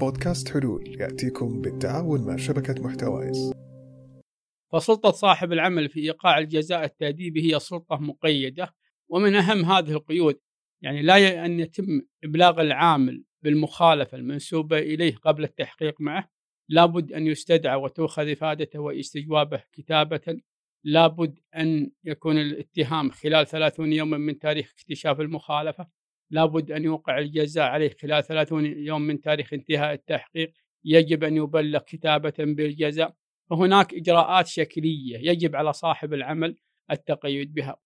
بودكاست حلول يأتيكم بالتعاون مع شبكة محتوايز. فسلطة صاحب العمل في إيقاع الجزاء التأديبي هي سلطة مقيدة ومن أهم هذه القيود يعني لا أن يتم إبلاغ العامل بالمخالفة المنسوبة إليه قبل التحقيق معه. لابد أن يستدعى وتؤخذ إفادته واستجوابه كتابة. لابد أن يكون الاتهام خلال ثلاثون يوما من تاريخ اكتشاف المخالفة. لابد أن يوقع الجزاء عليه خلال ثلاثون يوم من تاريخ انتهاء التحقيق يجب أن يبلغ كتابة بالجزاء. فهناك إجراءات شكلية يجب على صاحب العمل التقيد بها.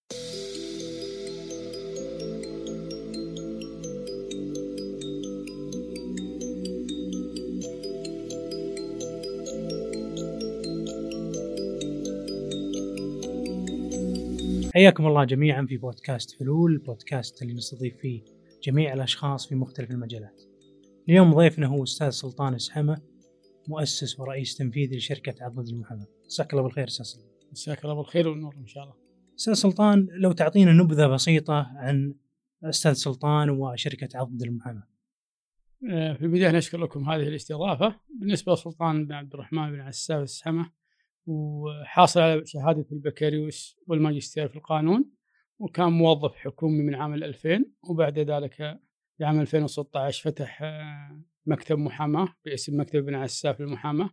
حياكم الله جميعا في بودكاست حلول البودكاست اللي نستضيف فيه جميع الأشخاص في مختلف المجالات. اليوم ضيفنا هو أستاذ سلطان إسحمة مؤسس ورئيس تنفيذي لشركة عضد المحاماة مساك الله بالخير أستاذ سلطان. مساك الله بالخير والنور إن شاء الله. أستاذ سلطان لو تعطينا نبذة بسيطة عن أستاذ سلطان وشركة عضد المحاماة آه، في البداية نشكر لكم هذه الاستضافة. بالنسبة لسلطان بن عبد الرحمن بن عساف السحمة وحاصل على شهادة البكالوريوس والماجستير في القانون وكان موظف حكومي من عام 2000 وبعد ذلك في عام 2016 فتح آه، مكتب محاماة باسم مكتب بن عساف للمحاماة.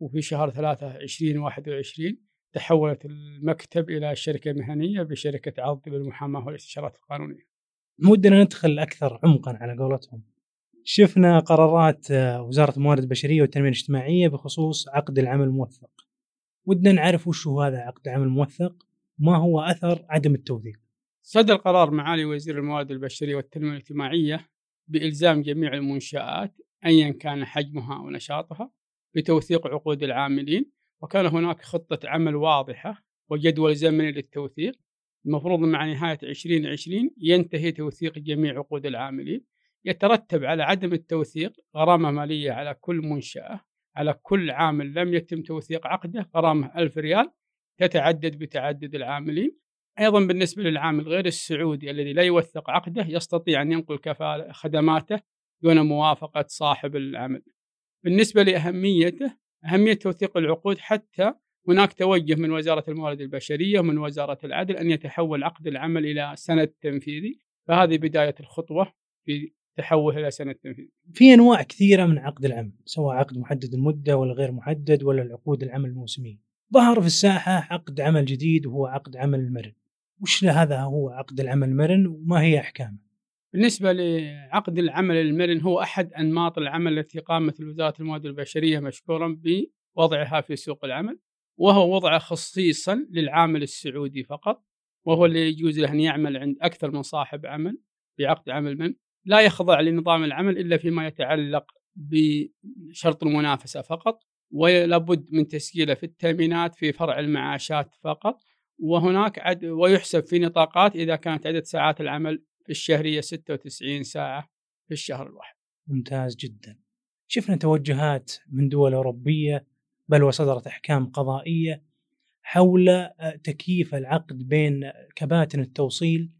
وفي شهر 3 2021 تحولت المكتب إلى شركة مهنية بشركة عض للمحاماة والاستشارات القانونية. ودنا ندخل أكثر عمقا على قولتهم. شفنا قرارات آه، وزارة الموارد البشرية والتنمية الاجتماعية بخصوص عقد العمل الموثق. ودنا نعرف وش هو هذا عقد عمل موثق ما هو أثر عدم التوثيق. صدر قرار معالي وزير الموارد البشرية والتنمية الاجتماعية بإلزام جميع المنشآت أيا كان حجمها ونشاطها بتوثيق عقود العاملين وكان هناك خطة عمل واضحة وجدول زمني للتوثيق. المفروض مع نهاية 2020 ينتهي توثيق جميع عقود العاملين. يترتب على عدم التوثيق غرامة مالية على كل منشأة. على كل عامل لم يتم توثيق عقده غرامة ألف ريال تتعدد بتعدد العاملين. أيضا بالنسبة للعامل غير السعودي الذي لا يوثق عقده يستطيع أن ينقل كفالة خدماته دون موافقة صاحب العمل. بالنسبة لأهميته أهمية توثيق العقود حتى هناك توجه من وزارة الموارد البشرية ومن وزارة العدل أن يتحول عقد العمل إلى سند تنفيذي فهذه بداية الخطوة في تحول إلى سند تنفيذي في أنواع كثيرة من عقد العمل سواء عقد محدد المدة ولا غير محدد ولا العقود العمل الموسمية. ظهر في الساحة عقد عمل جديد وهو عقد عمل المرن. وش هذا هو عقد العمل المرن وما هي أحكامه؟ بالنسبة لعقد العمل المرن هو أحد أنماط العمل التي قامت وزارة الموارد البشرية مشكورا بوضعها في سوق العمل وهو وضعه خصيصا للعامل السعودي فقط وهو اللي يجوز له أن يعمل عند أكثر من صاحب عمل بعقد عمل من لا يخضع لنظام العمل إلا فيما يتعلق بشرط المنافسة فقط ولابد من تسجيله في التأمينات في فرع المعاشات فقط وهناك عد ويحسب في نطاقات إذا كانت عدد ساعات العمل في الشهرية 96 ساعة في الشهر الواحد. ممتاز جدا. شفنا توجهات من دول أوروبية بل وصدرت أحكام قضائية حول آه، تكييف العقد بين كباتن التوصيل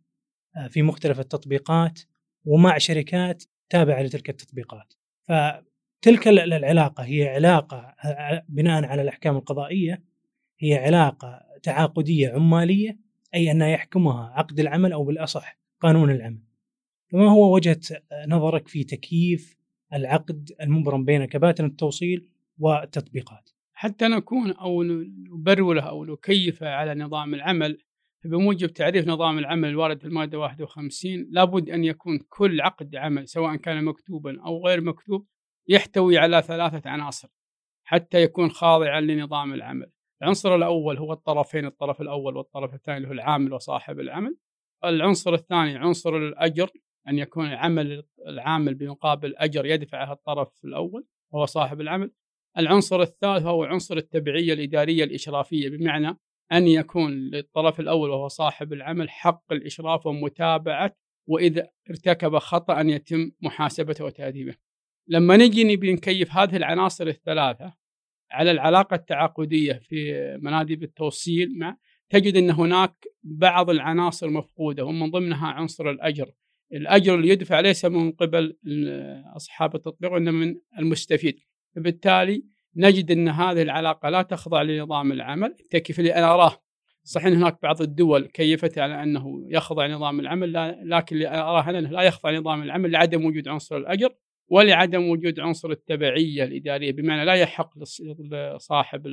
آه، في مختلف التطبيقات ومع شركات تابعة لتلك التطبيقات. فتلك العلاقة هي علاقة آه، بناء على الأحكام القضائية هي علاقة تعاقدية عمالية أي أنها يحكمها عقد العمل أو بالأصح قانون العمل. فما هو وجهة نظرك في تكييف العقد المبرم بين كباتن التوصيل والتطبيقات؟ حتى نكون أو نبروله أو نكيفه على نظام العمل بموجب تعريف نظام العمل الوارد في المادة 51 لابد أن يكون كل عقد عمل سواء كان مكتوبا أو غير مكتوب يحتوي على ثلاثة عناصر حتى يكون خاضعا لنظام العمل. العنصر الأول هو الطرفين الطرف الأول والطرف الثاني اللي هو العامل وصاحب العمل. العنصر الثاني عنصر الأجر أن يكون العمل العامل بمقابل أجر يدفعه الطرف الأول وهو صاحب العمل. العنصر الثالث هو عنصر التبعية الإدارية الإشرافية بمعنى أن يكون للطرف الأول وهو صاحب العمل حق الإشراف ومتابعة وإذا ارتكب خطأ أن يتم محاسبته وتأديبه. لما نجي نبي نكيف هذه العناصر الثلاثة على العلاقة التعاقدية في مناديب التوصيل مع تجد أن هناك بعض العناصر مفقودة ومن ضمنها عنصر الأجر. الأجر اللي يدفع ليس من قبل أصحاب التطبيق وإنما من المستفيد. فبالتالي نجد أن هذه العلاقة لا تخضع لنظام العمل. التكييف اللي أنا أراه. صحيح هناك بعض الدول كيفت على أنه يخضع نظام العمل لكن اللي أراه أنه لا يخضع نظام العمل لعدم وجود عنصر الأجر ولعدم وجود عنصر التبعية الإدارية. بمعنى لا يحق لصاحب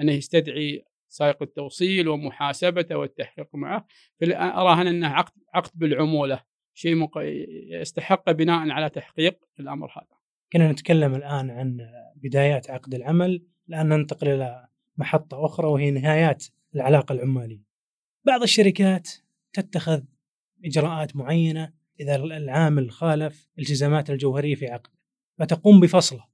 أنه يستدعي سائق التوصيل ومحاسبته والتحقيق معه. أرى أنه عقد عقد بالعمولة. شيء. يستحق بناء على تحقيق الأمر هذا. كنا نتكلم الآن عن بدايات عقد العمل الآن ننتقل إلى محطة أخرى وهي نهايات العلاقة العمالية. بعض الشركات تتخذ إجراءات معينة إذا العامل خالف التزامات الجوهرية في عقده فتقوم بفصله.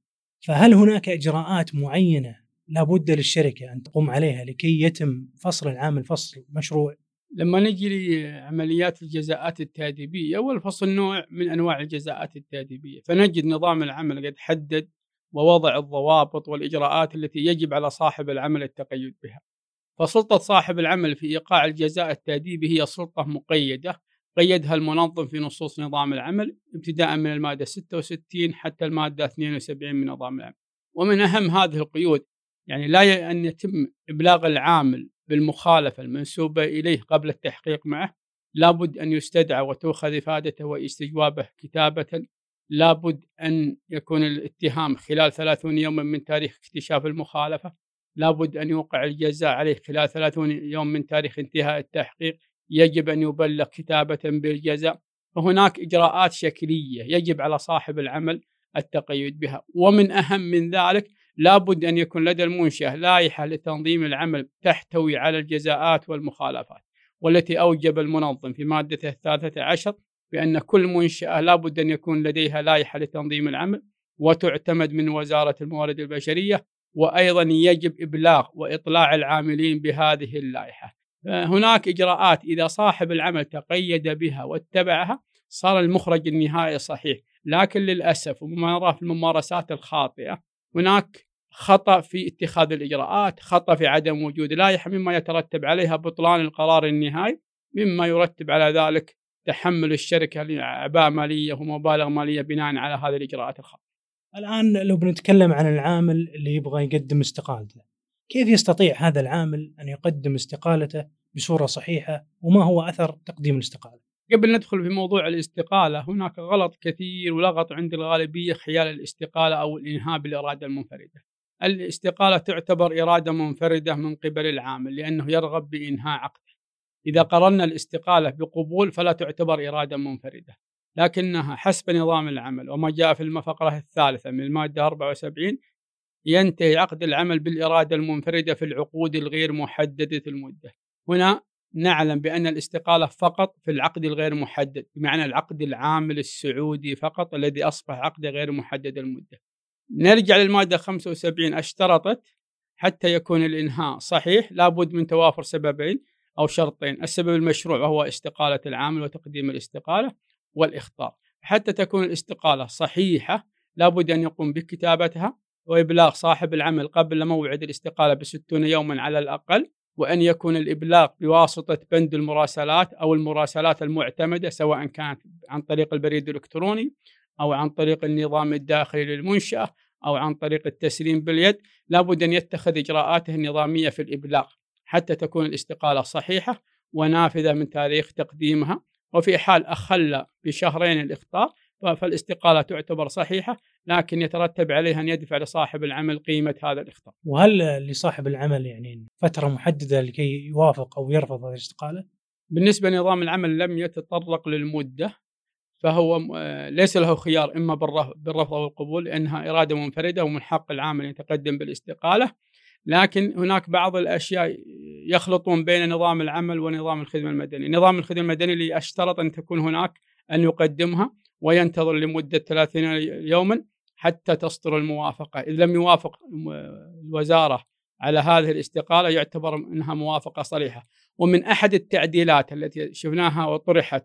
فهل هناك إجراءات معينة لابد للشركة أن تقوم عليها لكي يتم فصل العامل فصل مشروع لما نجي لعمليات الجزاءات التاديبية أول فصل نوع من أنواع الجزاءات التاديبية فنجد نظام العمل قد حدد ووضع الضوابط والإجراءات التي يجب على صاحب العمل التقيد بها. فسلطة صاحب العمل في إيقاع الجزاء التأديبي هي سلطة مقيدة قيدها المنظم في نصوص نظام العمل ابتداء من المادة 66 حتى المادة 72 من نظام العمل. ومن أهم هذه القيود يعني لا أن يتم إبلاغ العامل بالمخالفة المنسوبة إليه قبل التحقيق معه لابد أن يستدعى وتؤخذ إفادته واستجوابه كتابة لابد أن يكون الاتهام خلال 30 يوما من تاريخ اكتشاف المخالفة لابد أن يوقع الجزاء عليه خلال 30 يوم من تاريخ انتهاء التحقيق يجب أن يبلغ كتابة بالجزاء. فهناك إجراءات شكلية يجب على صاحب العمل التقيد بها ومن أهم من ذلك لابد أن يكون لدى المنشأة لائحة لتنظيم العمل تحتوي على الجزاءات والمخالفات والتي أوجب المنظم في مادته الثالثة عشر بأن كل منشأة لابد أن يكون لديها لائحة لتنظيم العمل وتعتمد من وزارة الموارد البشرية وأيضا يجب إبلاغ وإطلاع العاملين بهذه اللائحة. هناك إجراءات إذا صاحب العمل تقيد بها واتبعها صار المخرج النهائي صحيح لكن للأسف وما في الممارسات الخاطئة هناك خطأ في اتخاذ الإجراءات خطأ في عدم وجود لائحة مما يترتب عليها بطلان القرار النهائي مما يرتب على ذلك تحمل الشركة لأعباء مالية ومبالغ مالية بناء على هذه الإجراءات الخاطئة الآن لو بنتكلم عن العامل اللي يبغى يقدم استقالته كيف يستطيع هذا العامل أن يقدم استقالته بصورة صحيحة وما هو أثر تقديم الاستقالة؟ قبل ندخل في موضوع الاستقالة هناك غلط كثير ولغط عند الغالبية خيال الاستقالة أو الإنهاء بالإرادة المنفردة. الاستقالة تعتبر إرادة منفردة من قبل العامل لأنه يرغب بإنهاء عقده إذا قررنا الاستقالة بقبول فلا تعتبر إرادة منفردة. لكنها حسب نظام العمل وما جاء في الفقرة الثالثة من المادة 74 ينتهي عقد العمل بالإرادة المنفردة في العقود الغير محددة المدة. هنا نعلم بأن الاستقالة فقط في العقد الغير محدد بمعنى العقد العامل السعودي فقط الذي أصبح عقد غير محدد المدة. نرجع للمادة 75 اشترطت حتى يكون الإنهاء صحيح. لابد من توافر سببين أو شرطين. السبب المشروع وهو استقالة العامل وتقديم الاستقالة والإخطار. حتى تكون الاستقالة صحيحة لابد أن يقوم بكتابتها وإبلاغ صاحب العمل قبل موعد الاستقالة بستون يوما على الأقل وأن يكون الإبلاغ بواسطة بند المراسلات أو المراسلات المعتمدة سواء كانت عن طريق البريد الإلكتروني أو عن طريق النظام الداخلي للمنشأة أو عن طريق التسليم باليد لابد أن يتخذ إجراءاته النظامية في الإبلاغ حتى تكون الاستقالة صحيحة ونافذة من تاريخ تقديمها وفي حال أخل بشهرين الإخطاء فالاستقالة تعتبر صحيحة لكن يترتب عليها أن يدفع لصاحب العمل قيمة هذا الإخطاء وهل لصاحب العمل يعني فترة محددة لكي يوافق أو يرفض هذه الاستقالة؟ بالنسبة لنظام العمل لم يتطرق للمدة فهو ليس له خيار إما بالرفض أو القبول لأنها إرادة منفردة ومن حق العامل أن يتقدم بالاستقالة. لكن هناك بعض الأشياء يخلطون بين نظام العمل ونظام الخدمة المدني، نظام الخدمة المدني اللي أشترط أن تكون هناك أن يقدمها وينتظر لمدة 30 يوما حتى تصدر الموافقة، إذا لم يوافق الوزارة على هذه الاستقالة يعتبر إنها موافقة صريحة، ومن أحد التعديلات التي شفناها وطرحت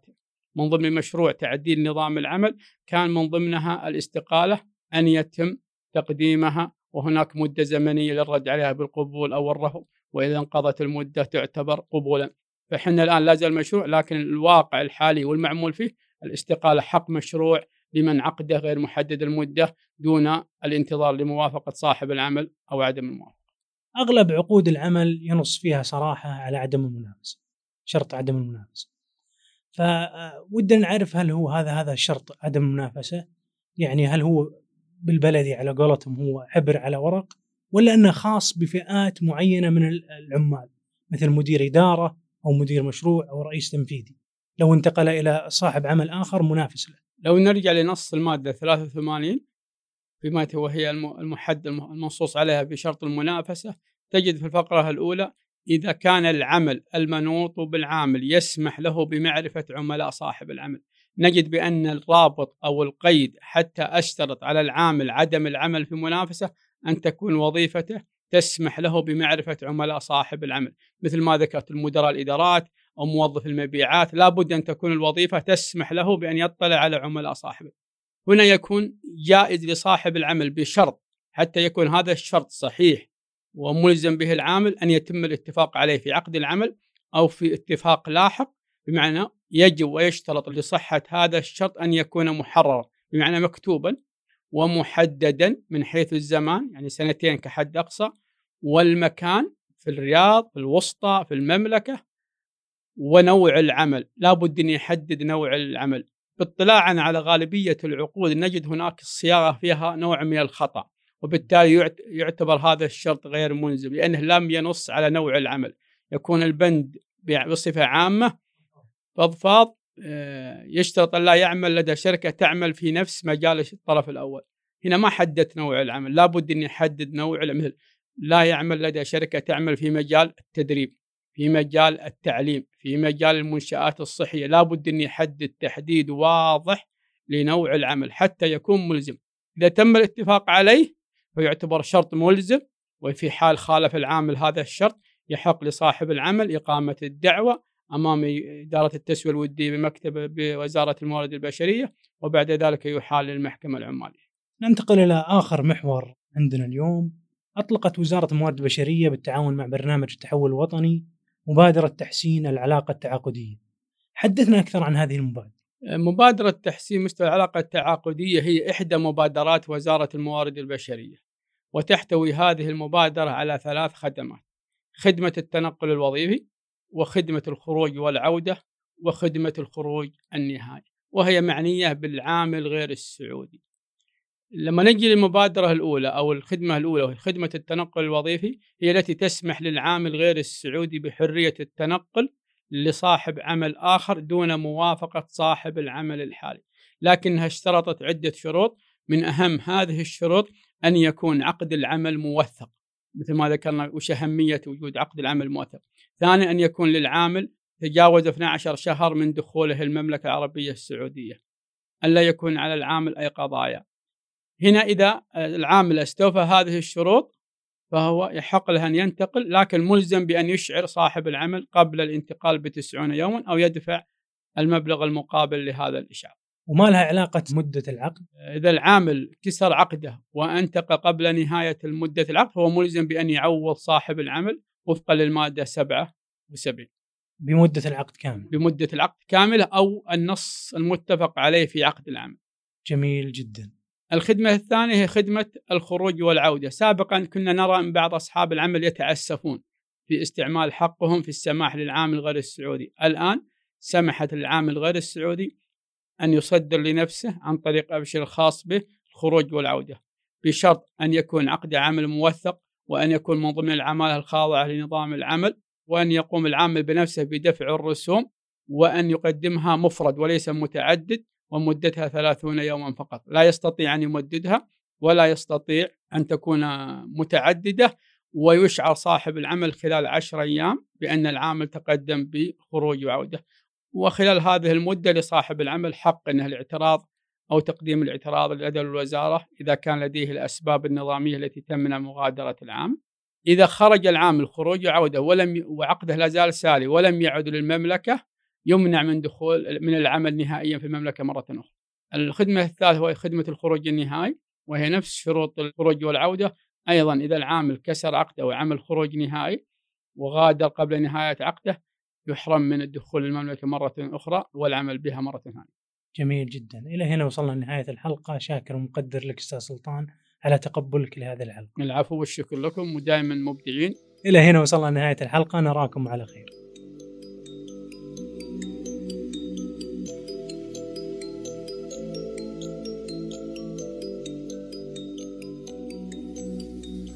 من ضمن مشروع تعديل نظام العمل كان من ضمنها الاستقالة أن يتم تقديمها وهناك مدة زمنية للرد عليها بالقبول أو الرفض وإذا انقضت المدة تعتبر قبولا. فحنا الآن لا زال مشروع لكن الواقع الحالي والمعمول فيه الاستقالة حق مشروع لمن عقده غير محدد المدة دون الانتظار لموافقة صاحب العمل أو عدم الموافقة. أغلب عقود العمل ينص فيها صراحة على عدم المنافسة شرط عدم المنافسة. فودنا نعرف هل هو هذا هذا شرط عدم المنافسه يعني هل هو بالبلدي على قولتهم هو عبر على ورق ولا إنه خاص بفئات معينة من العمال مثل مدير إدارة أو مدير مشروع أو رئيس تنفيذي؟ لو انتقل إلى صاحب عمل آخر منافس له. لو نرجع لنص المادة 83 فيما وهي المحد المنصوص عليها بشرط المنافسة تجد في الفقرة الأولى إذا كان العمل المنوط بالعامل يسمح له بمعرفة عملاء صاحب العمل. نجد بأن الرابط أو القيد حتى أشترط على العامل عدم العمل في منافسة أن تكون وظيفته تسمح له بمعرفة عملاء صاحب العمل. مثل ما ذكرت المدراء الإدارات أو موظف المبيعات لابد أن تكون الوظيفة تسمح له بأن يطلع على عملاء صاحبه. هنا يكون جائز لصاحب العمل بشرط حتى يكون هذا الشرط صحيح وملزم به العامل أن يتم الاتفاق عليه في عقد العمل أو في اتفاق لاحق بمعنى يجب ويشترط لصحة هذا الشرط أن يكون محررا بمعنى مكتوبا ومحددا من حيث الزمان يعني سنتين كحد أقصى والمكان في الرياض في الوسطى في المملكة ونوع العمل. لابد أن يحدد نوع العمل. باطلاعا على غالبية العقود نجد هناك الصياغة فيها نوع من الخطأ. وبالتالي يعتبر هذا الشرط غير ملزم لأنه لم ينص على نوع العمل. يكون البند بصفة عامة فضفاض آه، يشترط أن لا يعمل لدى شركة تعمل في نفس مجال الطرف الأول. هنا ما حددت نوع العمل لابد أن يحدد نوع مثل لا يعمل لدى شركة تعمل في مجال التدريب في مجال التعليم في مجال المنشآت الصحية. لابد أن يحدد تحديد واضح لنوع العمل حتى يكون ملزم. إذا تم الاتفاق عليه فيعتبر شرط ملزم وفي حال خالف العامل هذا الشرط يحق لصاحب العمل إقامة الدعوة أمام إدارة التسوية الودية بمكتب بوزارة الموارد البشرية وبعد ذلك يحال للمحكمة العمالية. ننتقل إلى آخر محور عندنا اليوم. أطلقت وزارة الموارد البشرية بالتعاون مع برنامج التحول الوطني مبادرة تحسين العلاقة التعاقدية. حدثنا أكثر عن هذه المبادرة. مبادرة تحسين مستوى العلاقة التعاقدية هي إحدى مبادرات وزارة الموارد البشرية وتحتوي هذه المبادرة على ثلاث خدمات خدمة التنقل الوظيفي وخدمة الخروج والعودة وخدمة الخروج النهائي وهي معنية بالعامل غير السعودي. لما نجي للمبادرة الأولى أو الخدمة الأولى وهي خدمة التنقل الوظيفي هي التي تسمح للعامل غير السعودي بحرية التنقل لصاحب عمل آخر دون موافقة صاحب العمل الحالي. لكنها اشترطت عدة شروط. من أهم هذه الشروط أن يكون عقد العمل موثق. مثل ما ذكرنا وش أهمية وجود عقد العمل موثق. ثانيا أن يكون للعامل تجاوز 12 شهر من دخوله المملكة العربية السعودية. ألا يكون على العامل أي قضايا. هنا إذا العامل استوفى هذه الشروط فهو يحق له أن ينتقل لكن ملزم بأن يشعر صاحب العمل قبل الانتقال بتسعون يوما أو يدفع المبلغ المقابل لهذا الإشعار. وما لها علاقة مدة العقد؟ إذا العامل كسر عقده وأنتقل قبل نهاية مدة العقد فهو ملزم بأن يعوض صاحب العمل وفقا للمادة 77 بمدة العقد كامل بمدة العقد كاملة أو النص المتفق عليه في عقد العمل جميل جدا. الخدمة الثانية هي خدمة الخروج والعودة. سابقا كنا نرى أن بعض أصحاب العمل يتعسفون في استعمال حقهم في السماح للعامل غير السعودي. الآن سمحت للعامل غير السعودي أن يصدر لنفسه عن طريق أبشر الخاص به الخروج والعودة بشرط أن يكون عقد عمل موثق وأن يكون من ضمن العمالة الخاضعة لنظام العمل وأن يقوم العامل بنفسه بدفع الرسوم وأن يقدمها مفرد وليس متعدد ومدتها ثلاثون يوما فقط. لا يستطيع أن يمددها ولا يستطيع أن تكون متعددة ويشعر صاحب العمل خلال عشر أيام بأن العامل تقدم بخروج وعودة وخلال هذه المدة لصاحب العمل حق أنه الاعتراض أو تقديم الاعتراض لدى الوزارة إذا كان لديه الأسباب النظامية التي تمنع مغادرة العامل إذا خرج العامل خروج وعودة ولم وعقده لا زال ساري ولم يعد للمملكة يمنع من دخول من العمل نهائيا في المملكة مرة أخرى. الخدمة الثالثة وهي خدمة الخروج النهائي وهي نفس شروط الخروج والعودة. أيضا إذا العامل كسر عقده وعمل خروج نهائي وغادر قبل نهاية عقده يحرم من الدخول للمملكة مرة أخرى والعمل بها مرة ثانية. جميل جدا. إلى هنا وصلنا لنهاية الحلقة. شاكر ومقدر لك أستاذ سلطان على تقبلك لهذه الحلقة. العفو والشكر لكم ودائما مبدعين. إلى هنا وصلنا لنهاية الحلقة. نراكم على خير.